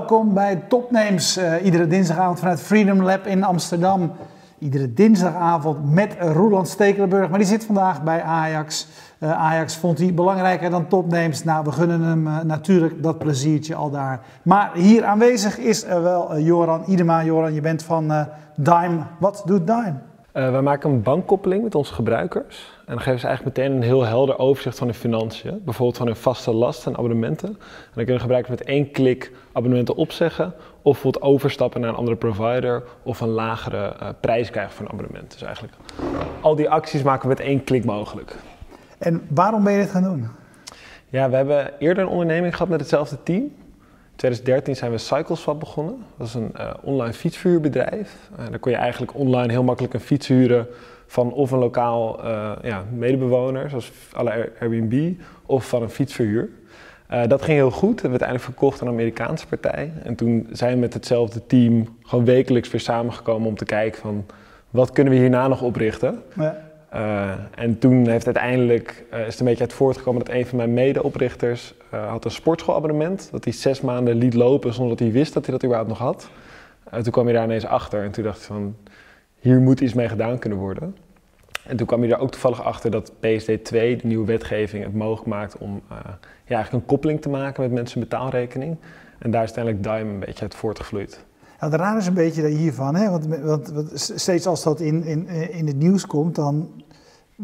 Welkom bij Topnames, uh, iedere dinsdagavond vanuit Freedom Lab in Amsterdam. Iedere dinsdagavond met Roland Stekelenburg, maar die zit vandaag bij Ajax. Uh, Ajax vond hij belangrijker dan Topnames. Nou, we gunnen hem uh, natuurlijk dat pleziertje al daar. Maar hier aanwezig is wel Joran Idema. Joran, je bent van Dime. Wat doet Dime? Uh, wij maken een bankkoppeling met onze gebruikers. En dan geven ze eigenlijk meteen een heel helder overzicht van hun financiën. Bijvoorbeeld van hun vaste lasten en abonnementen. En dan kunnen gebruikers met één klik abonnementen opzeggen. Of bijvoorbeeld overstappen naar een andere provider. Of een lagere uh, prijs krijgen voor een abonnement. Dus eigenlijk al die acties maken we met één klik mogelijk. En waarom ben je dit gaan doen? Ja, we hebben eerder een onderneming gehad met hetzelfde team. 2013 zijn we Cycleswap begonnen. Dat is een uh, online fietsverhuurbedrijf. Uh, daar kon je eigenlijk online heel makkelijk een fiets huren van of een lokaal uh, ja, medebewoner, zoals alle Airbnb, of van een fietsverhuur. dat ging heel goed. Dat werd uiteindelijk verkocht aan een Amerikaanse partij. En toen zijn we met hetzelfde team gewoon wekelijks weer samengekomen om te kijken van wat kunnen we hierna nog oprichten. Ja. Uh, en toen heeft uiteindelijk, uh, is het een beetje uit voortgekomen dat een van mijn medeoprichters uh, had een sportschoolabonnement. Dat hij zes maanden liet lopen zonder dat hij wist dat hij dat überhaupt nog had. toen kwam hij daar ineens achter en toen dacht hij van, hier moet iets mee gedaan kunnen worden. En toen kwam hij er ook toevallig achter dat PSD 2, de nieuwe wetgeving, het mogelijk maakt om ja, eigenlijk een koppeling te maken met mensen betaalrekening. En daar is uiteindelijk Dime een beetje uit voortgevloeid. Nou, het raar is een beetje hiervan, hè? Want, want, want, steeds als dat in, in, in het nieuws komt, dan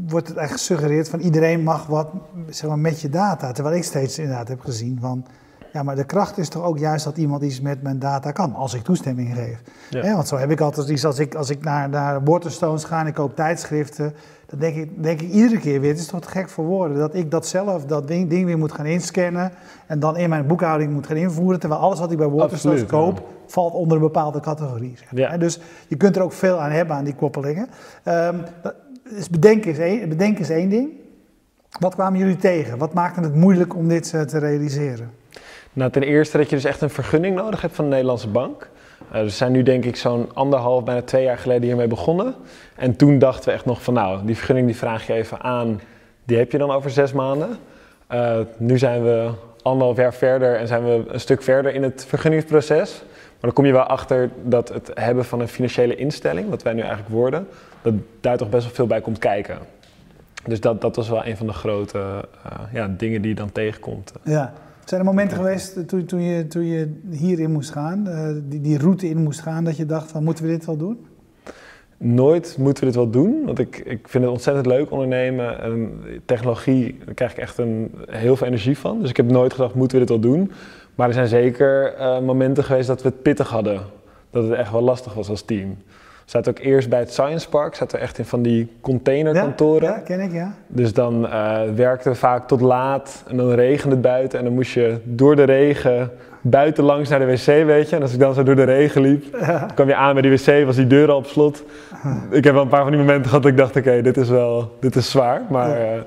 wordt het eigenlijk gesuggereerd van iedereen mag wat zeg maar, met je data. Terwijl ik steeds inderdaad heb gezien van, ja, maar de kracht is toch ook juist dat iemand iets met mijn data kan, als ik toestemming geef. Ja. want zo heb ik altijd iets, als ik, als ik naar, naar Waterstones ga en ik koop tijdschriften, dan denk ik, denk ik iedere keer weer, het is toch te gek voor woorden, dat ik dat zelf, dat ding, ding weer moet gaan inscannen en dan in mijn boekhouding moet gaan invoeren, terwijl alles wat ik bij Waterstones koop, valt onder een bepaalde categorie. Zeg maar. ja. Dus je kunt er ook veel aan hebben, aan die koppelingen. Um, dus bedenken is, één, bedenken is één ding. Wat kwamen jullie tegen? Wat maakte het moeilijk om dit uh, te realiseren? Nou, ten eerste dat je dus echt een vergunning nodig hebt van de Nederlandse bank. Uh, we zijn nu denk ik zo'n anderhalf, bijna twee jaar geleden hiermee begonnen. En toen dachten we echt nog van nou, die vergunning die vraag je even aan, die heb je dan over zes maanden. Uh, nu zijn we anderhalf jaar verder en zijn we een stuk verder in het vergunningsproces. Maar dan kom je wel achter dat het hebben van een financiële instelling, wat wij nu eigenlijk worden, dat daar toch best wel veel bij komt kijken. Dus dat, dat was wel een van de grote uh, ja, dingen die je dan tegenkomt. Ja. Zijn er momenten geweest toen, toen, je, toen je hierin moest gaan, uh, die, die route in moest gaan, dat je dacht van moeten we dit wel doen? Nooit moeten we dit wel doen, want ik, ik vind het ontzettend leuk ondernemen. En technologie, daar krijg ik echt een, heel veel energie van. Dus ik heb nooit gedacht, moeten we dit wel doen? Maar er zijn zeker uh, momenten geweest dat we het pittig hadden. Dat het echt wel lastig was als team. We zaten ook eerst bij het Science Park, zaten we echt in van die containerkantoren. Ja, ja ken ik, ja. Dus dan uh, werkten we vaak tot laat en dan regende het buiten. En dan moest je door de regen buiten langs naar de wc, weet je. En als ik dan zo door de regen liep, ja. kwam je aan bij die wc, was die deur al op slot. Ik heb wel een paar van die momenten gehad dat ik dacht, oké, okay, dit is wel, dit is zwaar. Maar... Ja. Uh,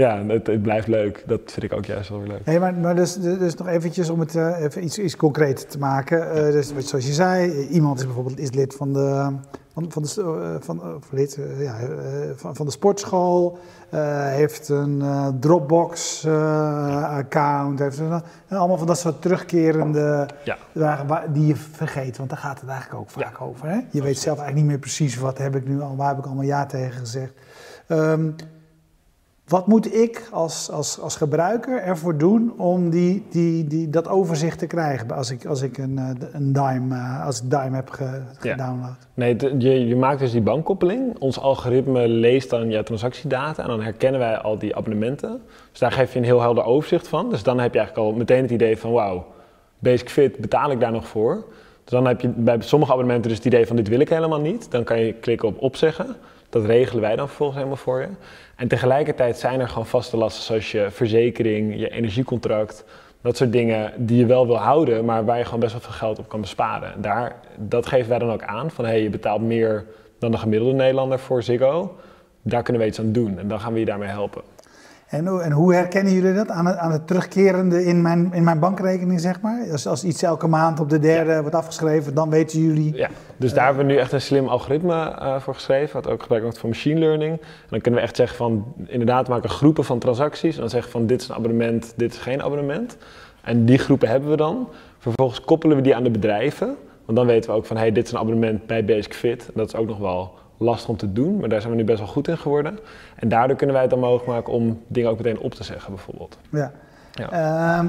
ja, het, het, blijft leuk. Dat vind ik ook juist wel weer leuk. Hey, maar, maar dus, dus nog eventjes om het uh, even iets, iets concreter te maken. Uh, dus zoals je zei, iemand is bijvoorbeeld is lid van de, van, van de, uh, van, lid, ja, van, van de sportschool, heeft een Dropbox-account, heeft een, allemaal van dat soort terugkerende ja. die je vergeet. Want daar gaat het eigenlijk ook vaak ja. over. Hè? Je weet zelf eigenlijk niet meer precies wat heb ik nu al, waar heb ik allemaal ja tegen gezegd. Um, wat moet ik als, als, als gebruiker ervoor doen om die, die, die, dat overzicht te krijgen als ik, als ik een, eh, een Dime, uh, als ik Dime heb ge, gedownload? Ja. Nee, je, je maakt dus die bankkoppeling. Ons algoritme leest dan je transactiedata en dan herkennen wij al die abonnementen. Dus daar geef je een heel helder overzicht van. Dus dan heb je eigenlijk al meteen het idee van wauw, Basic Fit, betaal ik daar nog voor? Dus dan heb je bij sommige abonnementen dus het idee van dit wil ik helemaal niet. Dan kan je klikken op opzeggen. Dat regelen wij dan vervolgens helemaal voor je. En tegelijkertijd zijn er gewoon vaste lasten zoals je verzekering, je energiecontract. Dat soort dingen die je wel wil houden, maar waar je gewoon best wel veel geld op kan besparen. En daar, dat geven wij dan ook aan. Van hey, je betaalt meer dan de gemiddelde Nederlander voor Ziggo. Daar kunnen we iets aan doen en dan gaan we je daarmee helpen. En, en, hoe herkennen jullie dat aan het, aan het, terugkerende in mijn, in mijn bankrekening, zeg maar? Als, als iets elke maand op de derde wordt afgeschreven, dan weten jullie... Ja, dus daar hebben we nu echt een slim algoritme uh, voor geschreven, wat ook gebruikt wordt voor machine learning. En dan kunnen we echt zeggen van, inderdaad maken groepen van transacties. En dan zeggen van, dit is een abonnement, dit is geen abonnement. En die groepen hebben we dan. Vervolgens koppelen we die aan de bedrijven. Want dan weten we ook van, hey, dit is een abonnement bij Basic Fit. En dat is ook nog wel lastig om te doen, maar daar zijn we nu best wel goed in geworden. En daardoor kunnen wij het dan mogelijk maken om dingen ook meteen op te zeggen, bijvoorbeeld. Ja. ja. Ehm,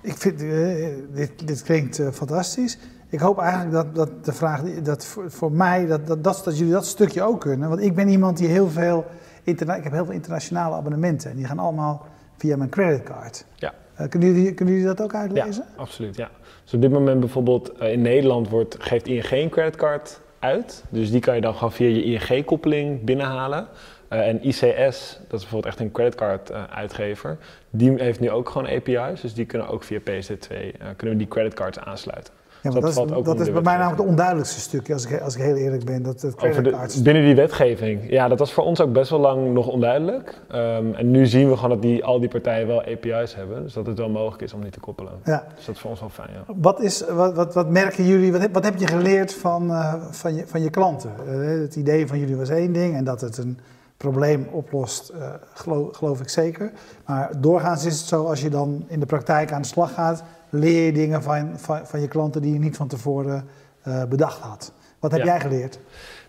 ik vind, uh, dit, dit klinkt uh, fantastisch. Ik hoop eigenlijk dat, dat de vraag, dat voor, voor mij, dat, dat, dat, dat jullie dat stukje ook kunnen. Want ik ben iemand die heel veel, interna ik heb heel veel internationale abonnementen. En die gaan allemaal via mijn creditcard. Ja. Uh, kunnen, jullie, kunnen jullie dat ook uitlezen? Ja, absoluut, ja. Dus op dit moment bijvoorbeeld in Nederland wordt, geeft ING een creditcard uit. Dus die kan je dan gewoon via je ING-koppeling binnenhalen. Uh, en ICS, dat is bijvoorbeeld echt een creditcard uh, uitgever, die heeft nu ook gewoon API's. Dus die kunnen ook via PSD2 uh, kunnen we die creditcards aansluiten. Ja, dat, dat, is, dat is bij mij namelijk het onduidelijkste stukje, als ik, als ik heel eerlijk ben. Dat, creditcards... binnen die wetgeving. Ja, dat was voor ons ook best wel lang nog onduidelijk. Um, en nu zien we gewoon dat die, al die partijen wel API's hebben. Dus dat het wel mogelijk is om die te koppelen. Ja. Dus dat is voor ons wel fijn, ja. Wat, is, wat, wat, wat merken jullie, wat heb, wat heb je geleerd van, uh, van, je, van je klanten? Uh, het idee van jullie was één ding en dat het een probleem oplost, uh, geloof, geloof ik zeker. Maar doorgaans is het zo, als je dan in de praktijk aan de slag gaat leer je dingen van, van, van je klanten die je niet van tevoren uh, bedacht had. Wat heb jij geleerd?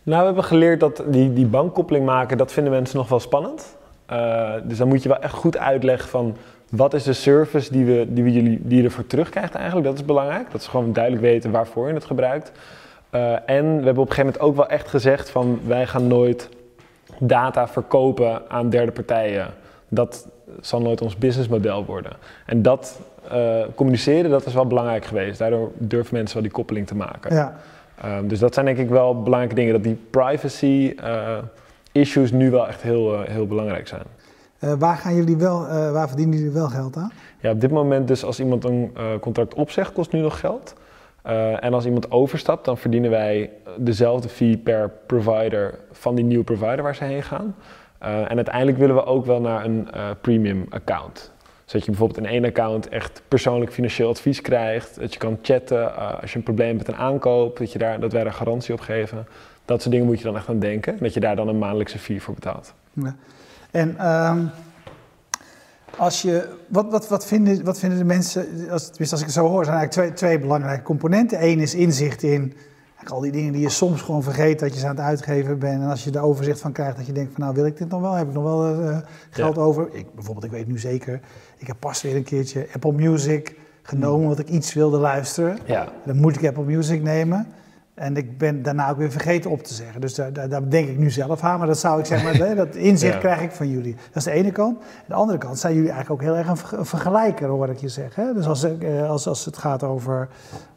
Nou, we hebben geleerd dat die, die bankkoppeling maken, dat vinden mensen nog wel spannend. Uh, dus dan moet je wel echt goed uitleggen van wat is de service die, we, die, we jullie, die je ervoor terugkrijgt eigenlijk. Dat is belangrijk. Dat ze gewoon duidelijk weten waarvoor je het gebruikt. Uh, en we hebben op een gegeven moment ook wel echt gezegd van wij gaan nooit data verkopen aan derde partijen. Dat zal nooit ons businessmodel worden. En dat uh, communiceren, dat is wel belangrijk geweest. Daardoor durven mensen wel die koppeling te maken. Ja. Um, dus dat zijn denk ik wel belangrijke dingen, dat die privacy uh, issues nu wel echt heel, uh, heel belangrijk zijn. waar, gaan jullie wel, waar verdienen jullie wel geld aan? Ja, op dit moment dus als iemand een contract opzegt, kost nu nog geld. en als iemand overstapt, dan verdienen wij dezelfde fee per provider van die nieuwe provider waar ze heen gaan. en uiteindelijk willen we ook wel naar een premium account. Zodat je bijvoorbeeld in één account echt persoonlijk financieel advies krijgt. Dat je kan chatten uh, als je een probleem hebt met een aankoop, dat, je daar, dat wij daar garantie op geven. Dat soort dingen moet je dan echt aan denken. Dat je daar dan een maandelijkse fee voor betaalt. Ja. En um, als je, wat, wat, wat, vinden, wat vinden de mensen, als, als ik het zo hoor, zijn eigenlijk twee, twee belangrijke componenten. Eén is inzicht in al die dingen die je soms gewoon vergeet dat je ze aan het uitgeven bent. En als je er overzicht van krijgt, dat je denkt van nou wil ik dit nog wel? Heb ik nog wel uh, geld over? Ik, bijvoorbeeld, ik weet nu zeker, ik heb pas weer een keertje Apple Music genomen, omdat ik iets wilde luisteren. Ja. Dan moet ik Apple Music nemen. En ik ben daarna ook weer vergeten op te zeggen. Dus daar, daar, denk ik nu zelf aan. Maar dat zou ik zeggen, dat inzicht krijg ik van jullie. Dat is de ene kant. De andere kant zijn jullie eigenlijk ook heel erg een, vergelijker, hoor ik je zeggen. Dus als, eh, als, als het gaat over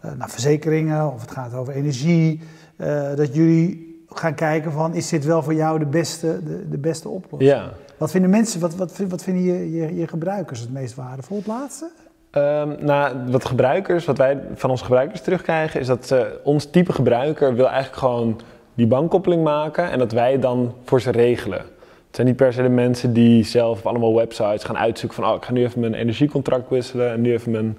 nou, verzekeringen of het gaat over energie, uh, dat jullie gaan kijken van, is dit wel voor jou de beste, de, de beste oplossing? Ja. Wat vinden mensen, wat, wat, wat vinden je, je, je gebruikers het meest waardevol, het laatste? Um, nou, wat gebruikers, wat wij van onze gebruikers terugkrijgen, is dat uh, ons type gebruiker wil eigenlijk gewoon die bankkoppeling maken en dat wij dan voor ze regelen. Het zijn niet per se de mensen die zelf allemaal websites gaan uitzoeken van oh, ik ga nu even mijn energiecontract wisselen en nu even mijn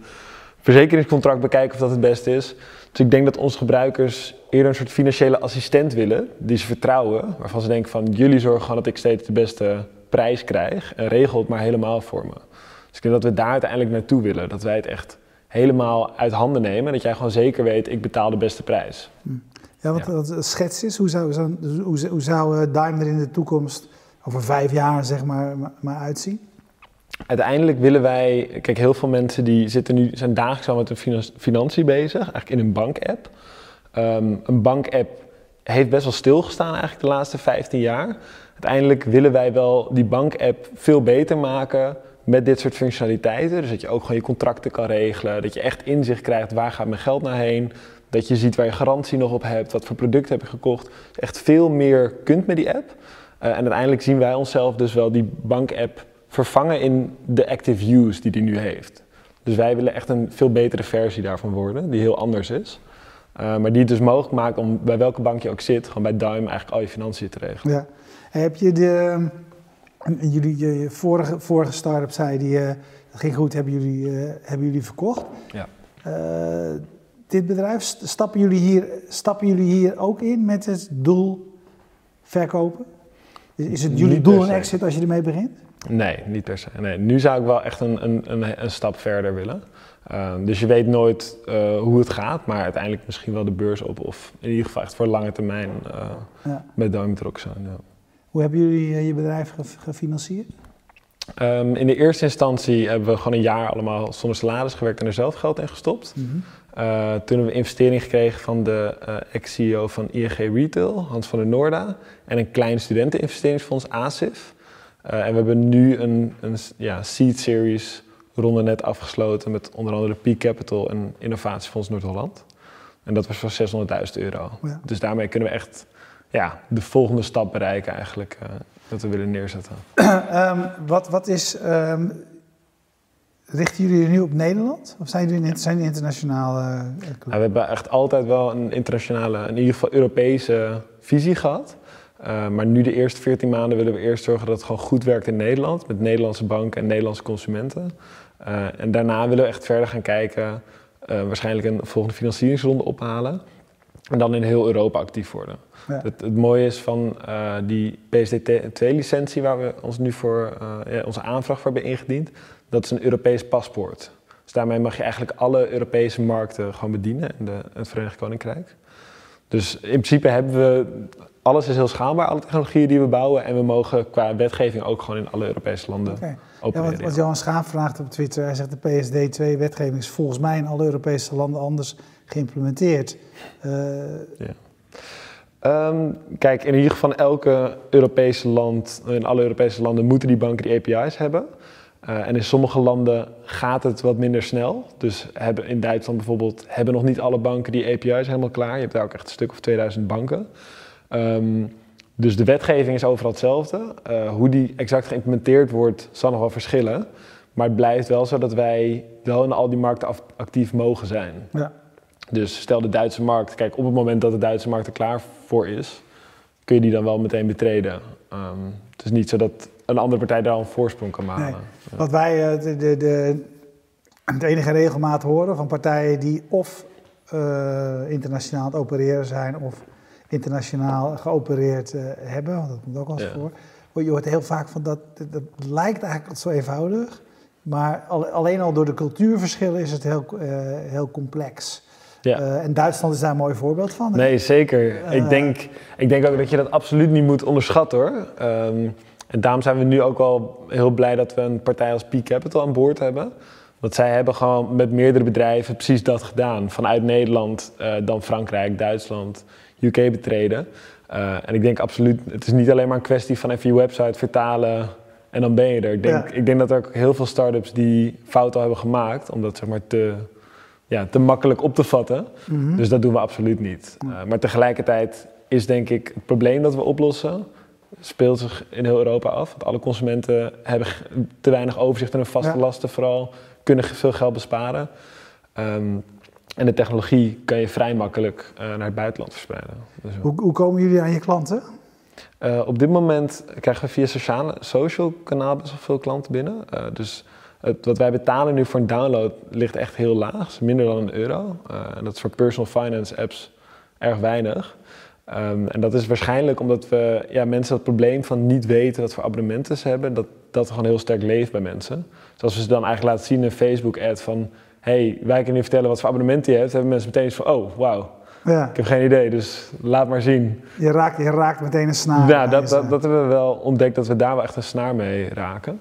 verzekeringscontract bekijken of dat het beste is. Dus ik denk dat onze gebruikers eerder een soort financiële assistent willen, die ze vertrouwen, waarvan ze denken van jullie zorgen gewoon dat ik steeds de beste prijs krijg en regel het maar helemaal voor me. Dus ik denk dat we daar uiteindelijk naartoe willen. Dat wij het echt helemaal uit handen nemen. En dat jij gewoon zeker weet, ik betaal de beste prijs. Ja, wat, ja. schets is, hoe zou, hoe, hoe zou eh, Daimler in de toekomst over vijf jaar zeg maar, maar uitzien? Uiteindelijk willen wij, kijk heel veel mensen die zitten nu, zijn dagelijks al met een financiën bezig, eigenlijk in een bank-app. Um, een bank-app heeft best wel stilgestaan eigenlijk de laatste 15 jaar. Uiteindelijk willen wij wel die bank-app veel beter maken met dit soort functionaliteiten. Dus dat je ook gewoon je contracten kan regelen. Dat je echt inzicht krijgt waar gaat mijn geld naar heen. Dat je ziet waar je garantie nog op hebt. Wat voor producten heb je gekocht. Echt veel meer kunt met die app. Uh, en uiteindelijk zien wij onszelf dus wel die bank-app vervangen in de active use die die nu heeft. Dus wij willen echt een veel betere versie daarvan worden, die heel anders is. Uh, maar die het dus mogelijk maakt om bij welke bank je ook zit, gewoon bij Duim eigenlijk al je financiën te regelen. Ja. Heb je de, en jullie, je vorige, vorige start-up zei, die, uh, dat ging goed, hebben jullie, uh, hebben jullie verkocht. Ja. Uh, dit bedrijf, stappen jullie, hier, stappen jullie hier ook in met het doel verkopen? Is, is het jullie doel een exit als je ermee begint? Nee, niet per se. Nee. Nu zou ik wel echt een, een, een, een stap verder willen. Ehm, dus je weet nooit hoe het gaat, maar uiteindelijk misschien wel de beurs op. Of in ieder geval echt voor lange termijn ja. met Diamond zijn. Ja. Hoe hebben jullie uh, je bedrijf gefinancierd? Um, in de eerste instantie hebben we gewoon een jaar allemaal zonder salaris gewerkt en er zelf geld in gestopt. Mm -hmm. toen hebben we investering gekregen van de ex-CEO van ING Retail, Hans van der Noorda. En een klein studenteninvesteringsfonds, ASIF. en we hebben nu een, een ja, seed series ronde net afgesloten met onder andere Peak Capital en Innovatiefonds Noord-Holland. En dat was voor 600.000 euro. Dus daarmee kunnen we echt ja, de volgende stap bereiken eigenlijk, uh, dat we willen neerzetten. um, wat, wat is, um, richten jullie nu op Nederland? Of zijn jullie zijn internationale uh, ja, we hebben echt altijd wel een internationale, in ieder geval Europese visie gehad. Uh, maar nu de eerste 14 maanden willen we eerst zorgen dat het gewoon goed werkt in Nederland. Met Nederlandse banken en Nederlandse consumenten. Uh, en daarna willen we echt verder gaan kijken. Uh, waarschijnlijk een volgende financieringsronde ophalen. En dan in heel Europa actief worden. Ja. Het, het, mooie is van die PSD2-licentie waar we ons nu voor ja, onze aanvraag voor hebben ingediend. Dat is een Europees paspoort. Dus daarmee mag je eigenlijk alle Europese markten gewoon bedienen in de, het Verenigd Koninkrijk. Dus in principe hebben we alles is heel schaalbaar, alle technologieën die we bouwen. En we mogen qua wetgeving ook gewoon in alle Europese landen okay. opereren. Ja, wat, wat Johan Schaap vraagt op Twitter, hij zegt de PSD2-wetgeving is volgens mij in alle Europese landen anders geïmplementeerd. Ja. Um, kijk, in ieder geval elke Europese land, in alle Europese landen moeten die banken die API's hebben. Uh, en in sommige landen gaat het wat minder snel. Dus hebben, in Duitsland bijvoorbeeld hebben nog niet alle banken die API's helemaal klaar. Je hebt daar ook echt een stuk of 2000 banken. Um, dus de wetgeving is overal hetzelfde. Uh, hoe die exact geïmplementeerd wordt, zal nog wel verschillen. Maar het blijft wel zo dat wij wel in al die markten actief mogen zijn. Ja. Dus stel de Duitse markt, kijk, op het moment dat de Duitse markt er klaar voor is, kun je die dan wel meteen betreden. Um, het is niet zo dat een andere partij daar al een voorsprong kan maken. Nee. Wat wij uh, de, de, de, het enige regelmaat horen van partijen die of uh, internationaal aan het opereren zijn of internationaal geopereerd uh, hebben, want dat komt ook wel eens ja. voor. Je hoort heel vaak van dat, dat lijkt eigenlijk zo eenvoudig, maar al, alleen al door de cultuurverschillen is het heel, uh, heel complex. Ja. Uh, en Duitsland is daar een mooi voorbeeld van. Nee, zeker. ik, denk, ik denk ook dat je dat absoluut niet moet onderschatten hoor. Um, en daarom zijn we nu ook wel heel blij dat we een partij als Peak Capital aan boord hebben. Want zij hebben gewoon met meerdere bedrijven precies dat gedaan. Vanuit Nederland, dan Frankrijk, Duitsland, UK betreden. En ik denk absoluut, het is niet alleen maar een kwestie van even je website vertalen en dan ben je er. Ik denk, ja. ik denk dat er ook heel veel start-ups die fouten hebben gemaakt, omdat zeg maar te, ja, te makkelijk op te vatten. Mm -hmm. Dus dat doen we absoluut niet. Uh, maar tegelijkertijd is denk ik het probleem dat we oplossen, speelt zich in heel Europa af. Want alle consumenten hebben te weinig overzicht en hun vaste ja. lasten vooral, kunnen veel geld besparen. Um, en de technologie kan je vrij makkelijk uh, naar het buitenland verspreiden. Dus hoe, hoe, komen jullie aan je klanten? Uh, op dit moment krijgen we via sociale, social kanaal best wel veel klanten binnen. Dus het, wat wij betalen nu voor een download ligt echt heel laag, minder dan een euro. en dat is voor personal finance apps erg weinig. Um, en dat is waarschijnlijk omdat we ja, mensen het probleem van niet weten wat voor abonnementen ze hebben, dat dat gewoon heel sterk leeft bij mensen. Dus als we ze dan eigenlijk laten zien in een Facebook-ad van hey, wij kunnen je vertellen wat voor abonnement je hebt, hebben mensen meteen van, oh, wauw. Ja. Ik heb geen idee, dus laat maar zien. Je raakt, je raakt meteen een snaar. Ja, dat, dat, dat, hebben we wel ontdekt, dat we daar wel echt een snaar mee raken.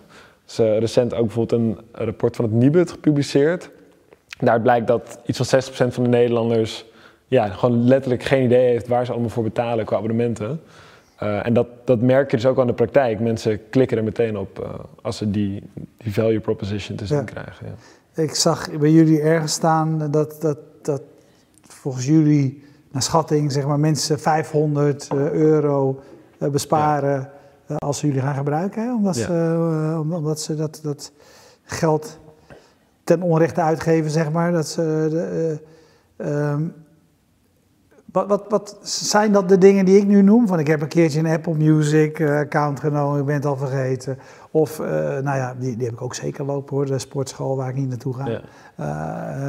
Dus uh, recent ook bijvoorbeeld een rapport van het Nibud gepubliceerd. Daar blijkt dat iets van 60% van de Nederlanders ja, gewoon letterlijk geen idee heeft waar ze allemaal voor betalen qua abonnementen. Uh, en dat, dat merk je dus ook aan de praktijk. Mensen klikken er meteen op uh, als ze die, die value proposition te zien ja. krijgen. Ja. Ik zag bij jullie ergens staan dat, dat, dat volgens jullie, naar schatting, zeg maar, mensen 500 uh, euro besparen ja. Uh, als ze jullie gaan gebruiken. Hè? Omdat, ja. ze, uh, omdat ze dat, dat geld ten onrechte uitgeven, zeg maar. Dat ze, de, um, wat, wat, wat, zijn dat de dingen die ik nu noem? Van ik heb een keertje een Apple Music account genomen, ik ben het al vergeten. Of, uh, nou ja, die, die heb ik ook zeker lopen hoor, de sportschool waar ik niet naartoe ga. Ja.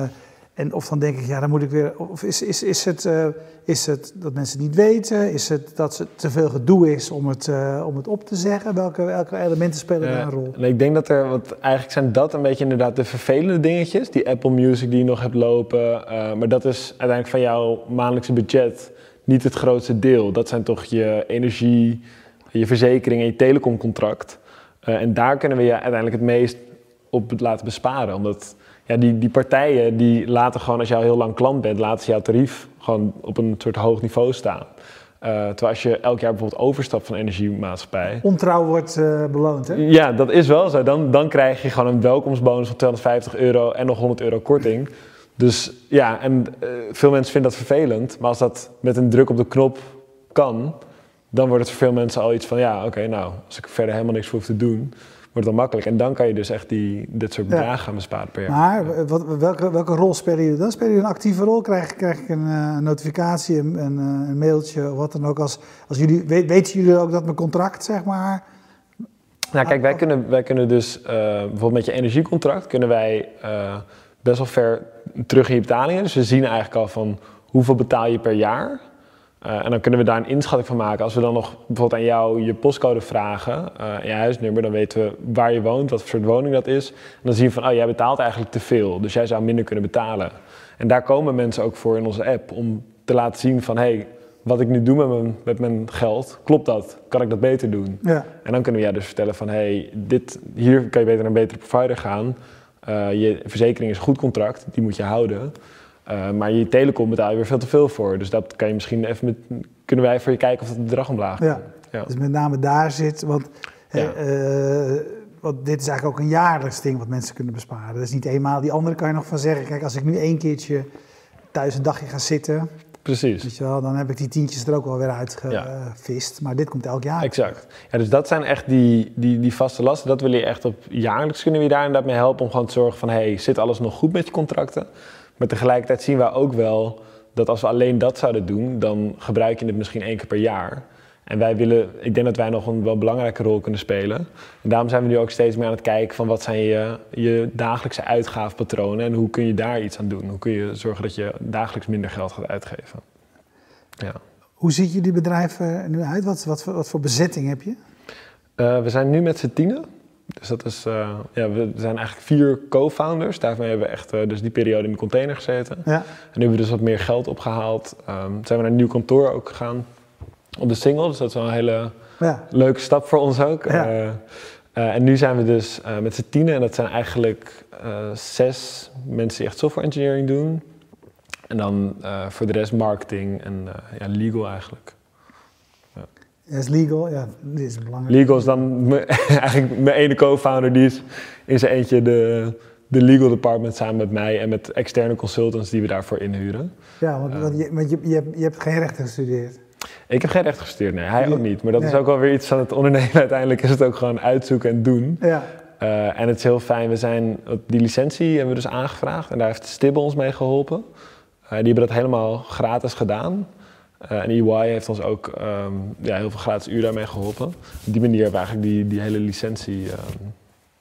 Uh, En of dan denk ik, ja, dan moet ik weer. Of is, is, is, het, uh, is het dat mensen het niet weten? Is het dat het te veel gedoe is om het, uh, om het op te zeggen? Welke, welke elementen spelen daar een rol? Ik denk dat er, wat eigenlijk zijn dat een beetje inderdaad de vervelende dingetjes. Die Apple Music die je nog hebt lopen. Uh, maar dat is uiteindelijk van jouw maandelijkse budget niet het grootste deel. Dat zijn toch je energie, je verzekering en je telecomcontract. en daar kunnen we je uiteindelijk het meest op laten besparen. Omdat ja, die, die partijen die laten gewoon, als je al heel lang klant bent, laten ze jouw tarief gewoon op een soort hoog niveau staan. Uh, terwijl als je elk jaar bijvoorbeeld overstapt van energiemaatschappij. Ontrouw wordt uh, beloond, hè? Ja, dat is wel zo. Dan, dan krijg je gewoon een welkomstbonus van 250 euro en nog 100 euro korting. Dus ja, en uh, veel mensen vinden dat vervelend. Maar als dat met een druk op de knop kan, dan wordt het voor veel mensen al iets van: ja, oké, nou, als ik verder helemaal niks voor hoef te doen, wordt dan makkelijk. En dan kan je dus echt die, dit soort bedragen gaan besparen per jaar. Maar wat, welke, welke rol spelen jullie dan? Spelen jullie een actieve rol? Krijg, krijg ik een, uh, notificatie, een, een, eh, een, mailtje, wat dan ook? Als, als jullie, weet, weten jullie ook dat mijn contract, zeg maar... Nou kijk, wij kunnen, wij kunnen dus uh, bijvoorbeeld met je energiecontract kunnen wij best wel ver terug in je betalingen. Dus we zien eigenlijk al van hoeveel betaal je per jaar. Uh, en dan kunnen we daar een inschatting van maken. Als we dan nog bijvoorbeeld aan jou je postcode vragen uh, je huisnummer, dan weten we waar je woont, wat voor soort woning dat is. En dan zien we van, oh, jij betaalt eigenlijk te veel, dus jij zou minder kunnen betalen. En daar komen mensen ook voor in onze app, om te laten zien van, hé, hey, wat ik nu doe met mijn, met mijn geld, klopt dat? Kan ik dat beter doen? Ja. En dan kunnen we jou dus vertellen van, hé, hey, dit, hier kan je beter naar een betere provider gaan. Uh, je verzekering is een goed contract, die moet je houden. Uh, maar je telecom betaal je weer veel te veel voor. Dus dat kan je misschien even met, kunnen wij voor je kijken of dat bedrag omlaag kan. Ja. ja. Dus met name daar zit, want, ja. uh, want dit is eigenlijk ook een jaarlijks ding wat mensen kunnen besparen. Dat is niet eenmaal. Die andere kan je nog van zeggen, kijk, als ik nu één keertje thuis een dagje ga zitten. Precies. Weet je wel, dan heb ik die tientjes er ook wel weer uitgevist. Ja. Maar dit komt elk jaar. Exact. Ja, dus dat zijn echt die, die, die vaste lasten. Dat wil je echt op jaarlijks kunnen we je daar inderdaad mee helpen. Om gewoon te zorgen van, hey, zit alles nog goed met je contracten? Maar tegelijkertijd zien we ook wel dat als we alleen dat zouden doen, dan gebruik je het misschien één keer per jaar. En wij willen, ik denk dat wij nog een wel belangrijke rol kunnen spelen. En daarom zijn we nu ook steeds meer aan het kijken van wat zijn je, je dagelijkse uitgaafpatronen en hoe kun je daar iets aan doen? Hoe kun je zorgen dat je dagelijks minder geld gaat uitgeven? Ja. Hoe ziet jullie bedrijf nu uit? Wat, wat, wat voor bezetting heb je? Uh, we zijn nu met z'n tienen. Dus dat is, uh, ja, we zijn eigenlijk vier co-founders. Daarvan hebben we echt uh, dus die periode in de container gezeten. Ja. En nu hebben we dus wat meer geld opgehaald. Um, zijn we naar een nieuw kantoor ook gegaan op de single. Dus dat is wel een hele ja. leuke stap voor ons ook. Ja. Uh, en nu zijn we dus met z'n tienen. En dat zijn eigenlijk zes mensen die echt software engineering doen. En dan voor de rest marketing en ja, legal eigenlijk. Is legal, ja, dit is belangrijk. Legal is dan eigenlijk mijn ene co-founder, die is in zijn eentje de, de legal department samen met mij en met externe consultants die we daarvoor inhuren. Ja, want, want, je, want je, je, hebt, je hebt geen rechten gestudeerd. Ik heb geen rechten gestudeerd, nee, hij ook niet. Maar dat is ook wel weer iets van het ondernemen. Uiteindelijk is het ook gewoon uitzoeken en doen. Ja. Uh, en het is heel fijn, we zijn, die licentie hebben we dus aangevraagd en daar heeft Stibbe ons mee geholpen. Uh, die hebben dat helemaal gratis gedaan. Uh, en EY heeft ons ook um, ja, heel veel gratis uur daarmee geholpen. Op die manier hebben we eigenlijk die, die hele licentie um,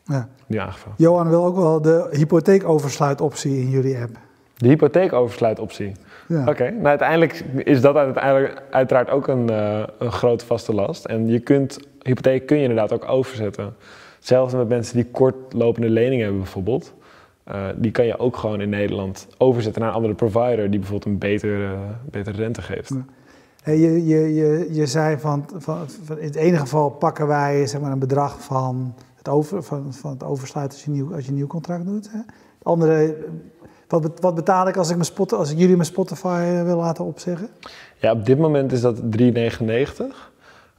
ja. nu aangevraagd. Johan wil ook wel de hypotheekoversluitoptie in jullie app. De hypotheekoversluitoptie? Ja. Oké, nou uiteindelijk is dat uiteindelijk uiteraard ook een, uh, een grote vaste last. En je kunt, hypotheek kun je inderdaad ook overzetten. Hetzelfde met mensen die kortlopende leningen hebben bijvoorbeeld. Uh, die kan je ook gewoon in Nederland overzetten naar een andere provider die bijvoorbeeld een betere, betere rente geeft. Hey, je, je, je, je zei van, van, van, in het ene geval pakken wij zeg maar, een bedrag van het, over, van, van het oversluiten als je, nieuw, als je een nieuw contract doet. Hè? Het andere, wat, wat betaal ik als ik, mijn spot, als ik jullie mijn Spotify eh, wil laten opzeggen? Ja, op dit moment is dat 3,99. Um,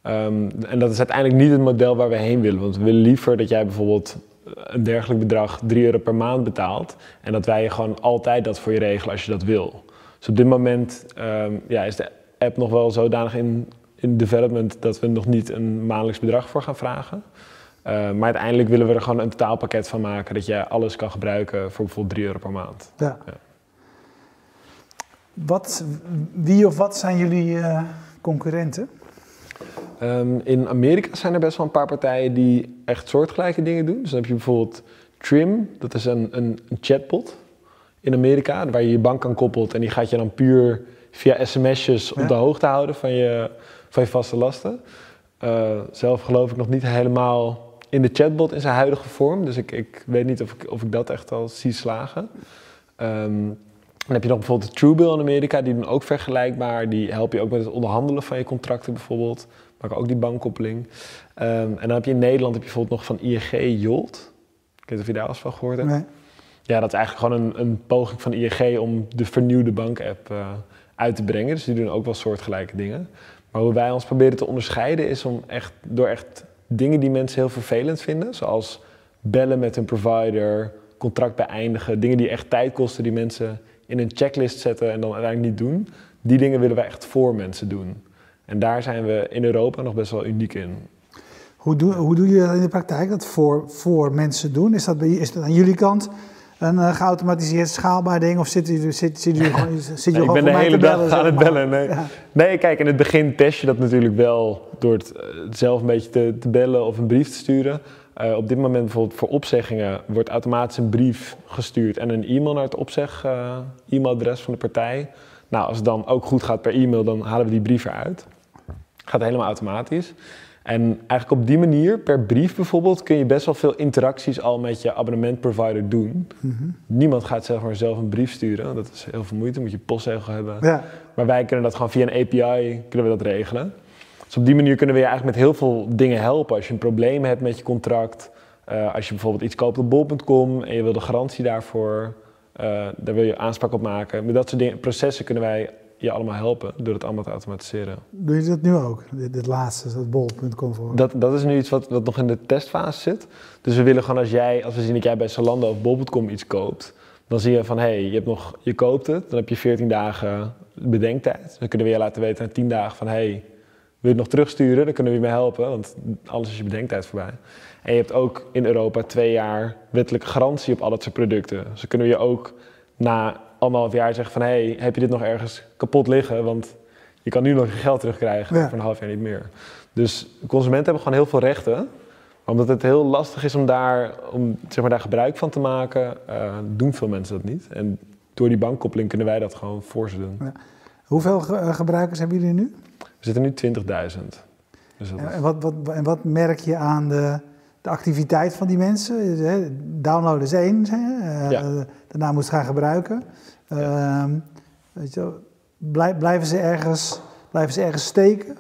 ehm, en dat is uiteindelijk niet het model waar we heen willen. Want we willen liever dat jij bijvoorbeeld een dergelijk bedrag 3 euro per maand betaalt. En dat wij gewoon altijd dat voor je regelen als je dat wil. Dus op dit moment um, ja, is de app nog wel zodanig in, in development dat we nog niet een maandelijks bedrag voor gaan vragen. Uh, maar uiteindelijk willen we er gewoon een totaalpakket van maken dat je alles kan gebruiken voor bijvoorbeeld 3 euro per maand. Ja. ja. Wat, wie of wat zijn jullie uh, concurrenten? Um, in Amerika zijn er best wel een paar partijen die echt soortgelijke dingen doen. Dus dan heb je bijvoorbeeld Trim, dat is een, een, een chatbot. in Amerika, waar je je bank aan koppelt en die gaat je dan puur via sms'jes op de hoogte houden van je, van je vaste lasten. Uh, zelf geloof ik nog niet helemaal in de chatbot in zijn huidige vorm, dus ik, ik weet niet of ik, of ik dat echt al zie slagen. Um, dan heb je nog bijvoorbeeld de Truebill in Amerika, die doen ook vergelijkbaar. Die helpen je ook met het onderhandelen van je contracten bijvoorbeeld. Maken ook die bankkoppeling. Um, en dan heb je in Nederland heb je bijvoorbeeld nog van ING Jolt. Ik weet niet of je daar eens van gehoord hebt. Nee. Ja, dat is eigenlijk gewoon een, een poging van ING om de vernieuwde bankapp uh, uit te brengen. Dus die doen ook wel soortgelijke dingen. Maar hoe wij ons proberen te onderscheiden is om echt door echt dingen die mensen heel vervelend vinden, zoals bellen met een provider, contract beëindigen, dingen die echt tijd kosten, die mensen in een checklist zetten en dan uiteindelijk niet doen. Die dingen willen wij echt voor mensen doen. En daar zijn we in Europa nog best wel uniek in. Hoe doe, hoe doe je dat in de praktijk, dat voor, voor mensen doen? Is dat, bij, is dat aan jullie kant een uh, geautomatiseerd schaalbaar ding? Of zit je, zit, zit je gewoon, zit je nee, gewoon Ik ben de hele dag aan het bellen. Nee. nee, kijk, in het begin test je dat natuurlijk wel door het eh, zelf een beetje te, te bellen of een brief te sturen. Uh, op dit moment bijvoorbeeld voor opzeggingen wordt automatisch een brief gestuurd en een e-mail naar het opzeg e-mailadres van de partij. Nou, als het dan ook goed gaat per e-mail, dan halen we die brief eruit. Gaat helemaal automatisch. En eigenlijk op die manier, per brief bijvoorbeeld, kun je best wel veel interacties al met je abonnementprovider doen. Mm -hmm. Niemand gaat zeg maar zelf een brief sturen, dat is heel veel moeite, moet je postzegel hebben. Ja. Maar wij kunnen dat gewoon via een API kunnen we dat regelen. Dus op die manier kunnen we je eigenlijk met heel veel dingen helpen. Als je een probleem hebt met je contract, uh, als je bijvoorbeeld iets koopt op bol.com en je wil de garantie daarvoor, daar wil je aanspraak op maken. Met dat soort dingen, processen kunnen wij je allemaal helpen door het allemaal te automatiseren. Doe je dat nu ook, dit, dit laatste, dat bol.com voor? Dat, dat is nu iets wat, wat nog in de testfase zit. Dus we willen gewoon als jij, als we zien dat jij bij Zalando of bol.com iets koopt, dan zie je van hé, hey, je, hebt nog, je koopt het, dan heb je 14 dagen bedenktijd. Dan kunnen we je laten weten na 10 dagen van hé, hey, wil je het nog terugsturen, dan kunnen we je mee helpen, want alles is je bedenktijd voorbij. En je hebt ook in Europa twee jaar wettelijke garantie op al dat soort producten. Dus dan kunnen we je ook na anderhalf jaar zeggen van... hé, hey, heb je dit nog ergens kapot liggen? Want je kan nu nog je geld terugkrijgen, ja. voor een half jaar niet meer. Dus consumenten hebben gewoon heel veel rechten. Maar omdat het heel lastig is om daar, om, zeg maar, daar gebruik van te maken, uh, doen veel mensen dat niet. En door die bankkoppeling kunnen wij dat gewoon voor ze doen. Ja. Hoeveel ge eh, gebruikers hebben jullie nu? We zitten nu 20.000. Dus en, wat, wat, en wat merk je aan de, de activiteit van die mensen? Downloaden is één, ja. daarna moet ze gaan gebruiken. Ja. Uh, weet je, blijven, ze ergens, blijven ze ergens steken?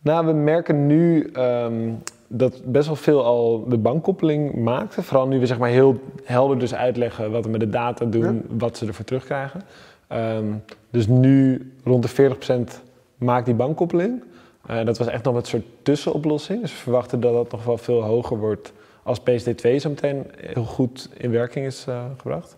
Nou, we merken nu um, dat best wel veel al de bankkoppeling maakte. Vooral nu we zeg maar heel helder dus uitleggen wat we met de data doen, ja. wat ze ervoor terugkrijgen. Um, dus nu rond de 40% maakt die bankkoppeling. Uh, dat was echt nog een soort tussenoplossing. Dus we verwachten dat dat nog wel veel hoger wordt als PSD2 zo meteen heel goed in werking is uh, gebracht.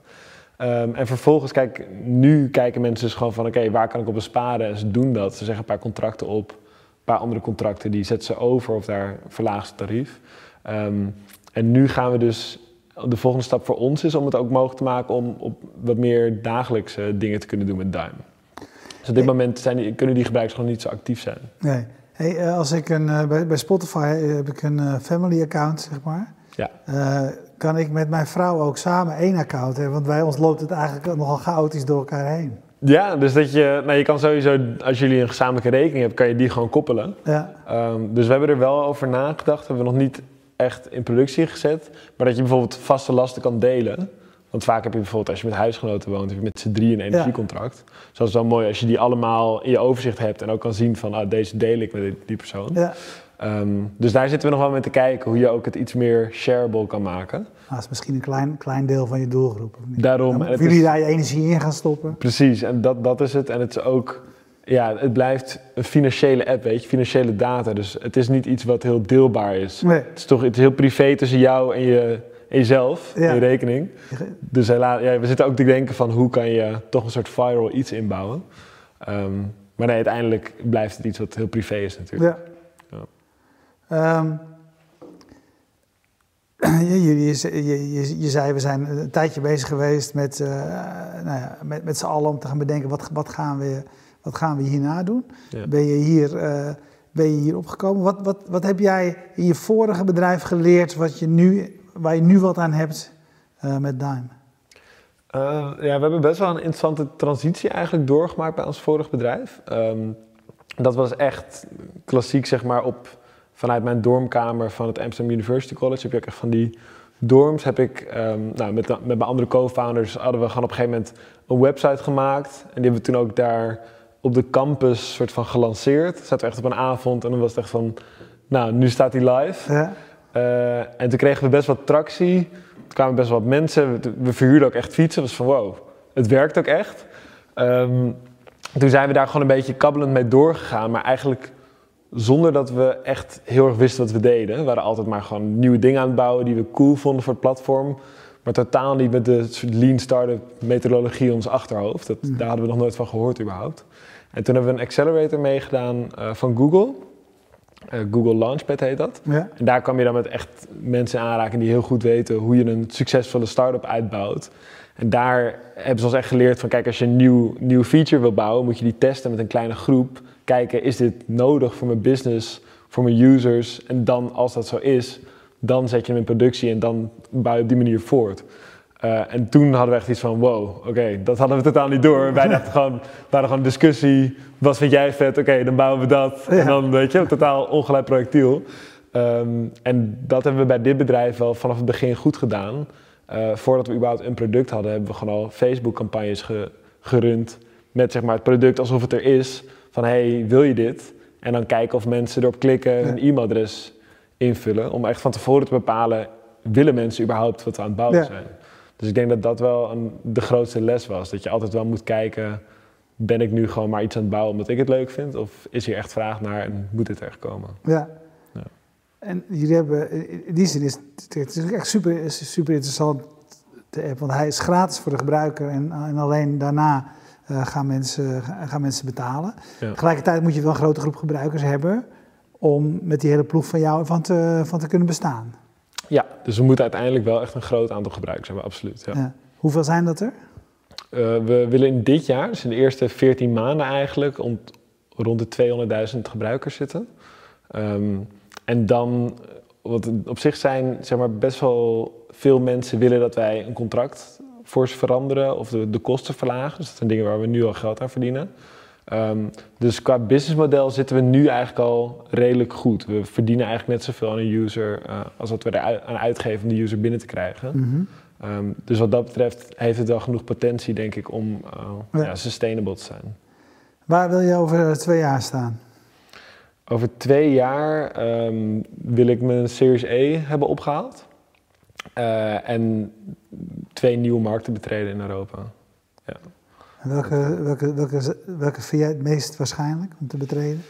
Um, en vervolgens, kijk, nu kijken mensen dus gewoon van oké, okay, waar kan ik op besparen? En ze doen dat. Ze zeggen een paar contracten op, een paar andere contracten, die zetten ze over of daar verlagen ze het tarief. Um, en nu gaan we dus, de volgende stap voor ons is om het ook mogelijk te maken om op wat meer dagelijkse dingen te kunnen doen met Duim. Dus op dit moment zijn kunnen die gebruikers gewoon niet zo actief zijn. Nee. Hey, uh, als ik een, uh, bij, Spotify heb ik een family account, zeg maar. Ja. kan ik met mijn vrouw ook samen één account hebben? Want bij ons loopt het eigenlijk nogal chaotisch door elkaar heen. Ja, dus dat je, nou je kan sowieso, als jullie een gezamenlijke rekening hebben, kan je die gewoon koppelen. Ja. Um, dus we hebben er wel over nagedacht, hebben we nog niet echt in productie gezet. Maar dat je bijvoorbeeld vaste lasten kan delen. Want vaak heb je bijvoorbeeld, als je met huisgenoten woont, heb je met z'n drie een energiecontract. Ja. Dus dat is wel mooi als je die allemaal in je overzicht hebt en ook kan zien van, ah, deze deel ik met die persoon. Ja. Um, dus daar zitten we nog wel mee te kijken hoe je ook het iets meer shareable kan maken. Nou, dat is misschien een klein, klein deel van je doelgroep. Daarom. Dan jullie is, daar je energie in gaan stoppen. Precies, en dat, dat is het. En het is ook, ja, het blijft een financiële app, weet je, financiële data. Dus het is niet iets wat heel deelbaar is. Nee. Het is toch het is heel privé tussen jou en je en jezelf, ja. je rekening. Dus helaas, ja, we zitten ook te denken van hoe kan je toch een soort viral iets inbouwen. Um, maar nee, uiteindelijk blijft het iets wat heel privé is natuurlijk. Ja. ja. Um, je, je, je, je, zei, we zijn een tijdje bezig geweest met, uh, nou ja, met, met z'n allen om te gaan bedenken wat, wat, gaan, we, wat gaan we hierna doen. Ja. Ben, je hier, uh, ben je hier opgekomen? Wat, wat, wat heb jij in je vorige bedrijf geleerd wat je nu waar je nu wat aan hebt uh, met Dime? Uh, ja, we hebben best wel een interessante transitie eigenlijk doorgemaakt bij ons vorig bedrijf. Um, dat was echt klassiek, zeg maar, op, vanuit mijn dormkamer van het Amsterdam University College heb je ook echt van die dorms. Heb ik, um, nou, met, met mijn andere co-founders hadden we gewoon op een gegeven moment een website gemaakt. En die hebben we toen ook daar op de campus soort van gelanceerd. Zaten we echt op een avond en dan was het echt van, nou, nu staat hij live. Ja. Uh, en toen kregen we best wat tractie. Er kwamen best wel wat mensen. We verhuurden ook echt fietsen. was van wow, het werkt ook echt. Um, toen zijn we daar gewoon een beetje kabbelend mee doorgegaan. Maar eigenlijk zonder dat we echt heel erg wisten wat we deden. We waren altijd maar gewoon nieuwe dingen aan het bouwen die we cool vonden voor het platform. Maar totaal niet met de soort lean startup methodologie in ons achterhoofd. Dat, mm. Daar hadden we nog nooit van gehoord überhaupt. En toen hebben we een accelerator meegedaan uh, van Google. Uh, Google Launchpad heet dat. Ja. En daar kwam je dan met echt mensen aanraken die heel goed weten hoe je een succesvolle start-up uitbouwt. En daar hebben ze ons echt geleerd van, kijk, als je een nieuw, nieuw feature wil bouwen, moet je die testen met een kleine groep. Kijken, is dit nodig voor mijn business, voor mijn users? En dan, als dat zo is, dan zet je hem in productie en dan bouw je op die manier voort. Uh, en toen hadden we echt iets van, wow, oké, dat hadden we totaal niet door. Wij dachten gewoon, we hadden gewoon discussie, wat vind jij vet? Oké, dan bouwen we dat. En dan, weet je, een totaal ongelijk projectiel. Um, en dat hebben we bij dit bedrijf wel vanaf het begin goed gedaan. Uh, voordat we überhaupt een product hadden, hebben we gewoon al Facebook-campagnes ge gerund. Met zeg maar, het product alsof het er is. Van hey, wil je dit? En dan kijken of mensen erop klikken, hun e-mailadres invullen. Om echt van tevoren te bepalen, willen mensen überhaupt wat we aan het bouwen zijn? Dus ik denk dat dat wel een, de grootste les was. Dat je altijd wel moet kijken, ben ik nu gewoon maar iets aan het bouwen omdat ik het leuk vind? Of is hier echt vraag naar en moet dit er komen? Ja. ja. En jullie hebben, in die zin is het is echt super, super interessant, de app. Want hij is gratis voor de gebruiker en, en alleen daarna uh, gaan, mensen, gaan mensen betalen. Ja. Tegelijkertijd moet je wel een grote groep gebruikers hebben om met die hele ploeg van jou van te, van te kunnen bestaan. Ja, dus we moeten uiteindelijk wel echt een groot aantal gebruikers hebben, absoluut. Ja. ja. Hoeveel zijn dat er? Uh, we willen in dit jaar, dus in de eerste 14 maanden eigenlijk, om, rond de 200.000 gebruikers zitten. Um, en dan, wat op zich zijn zeg maar, best wel veel mensen willen dat wij een contract voor ze veranderen of de, de kosten verlagen. Dus dat zijn dingen waar we nu al geld aan verdienen. Um, dus qua businessmodel zitten we nu eigenlijk al redelijk goed. We verdienen eigenlijk net zoveel aan een user uh, als wat we er aan uitgeven om de user binnen te krijgen. Mm um, dus wat dat betreft heeft het wel genoeg potentie, denk ik, om uh, ja. ja, sustainable te zijn. Waar wil je over twee jaar staan? Over twee jaar um, wil ik mijn Series E hebben opgehaald. Uh, en twee nieuwe markten betreden in Europa. Ja. En welke, welke, welke, welke vind jij het meest waarschijnlijk om te betreden?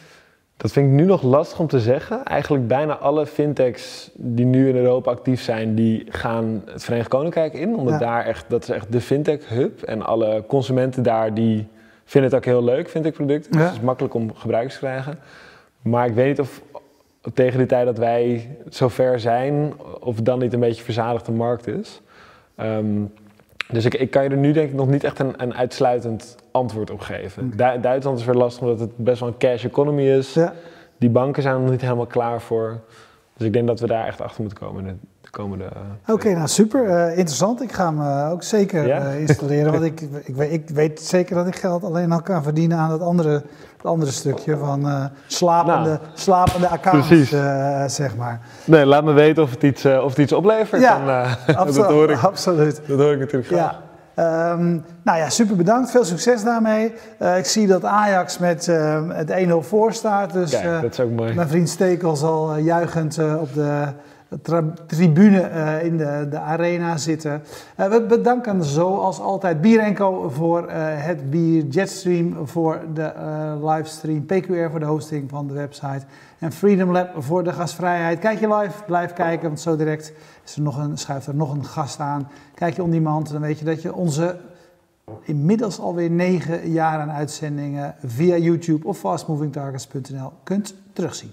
Dat vind ik nu nog lastig om te zeggen. Eigenlijk bijna alle fintechs die nu in Europa actief zijn, die gaan het Verenigd Koninkrijk in. Omdat daar echt, dat is echt de fintech hub. En alle consumenten daar die vinden het ook heel leuk, fintech producten. Dus het is makkelijk om gebruikers te krijgen. Maar ik weet niet of tegen de tijd dat wij zover zijn, of dan niet een beetje verzadigde markt is. Um, dus ik, ik, kan je er nu denk ik nog niet echt een, een uitsluitend antwoord op geven. Duitsland is weer lastig omdat het best wel een cash economy is. Ja. Die banken zijn er nog niet helemaal klaar voor. Dus ik denk dat we daar echt achter moeten komen de, de komende. Uh, Oké, nou super. Uh, interessant. Ik ga hem uh, ook zeker ja? installeren. want ik, ik, weet, ik, weet, zeker dat ik geld alleen al kan verdienen aan het andere, het andere stukje van slapende, nou, slapende accounts, zeg maar. Nee, laat me weten of het iets, of het iets oplevert. Ja, Dan, absoluut, dat hoor ik, absoluut. Dat hoor ik natuurlijk graag. Ja. Um, nou ja, super bedankt. Veel succes daarmee. Uh, ik zie dat Ajax met uh, het 1-0 voor staat. Dus Kijk, uh, dat is ook mooi. mijn vriend Stekel zal juichend op de tribune in de, de arena zitten. we bedanken zoals altijd Bierenco voor het bier, Jetstream voor de livestream, PQR voor de hosting van de website en Freedom Lab voor de gastvrijheid. Kijk je live, blijf kijken, want zo direct is er nog een, schuift er nog een gast aan. Kijk je on demand, dan weet je dat je onze inmiddels alweer negen jaar aan uitzendingen via YouTube of fastmovingtargets.nl kunt terugzien.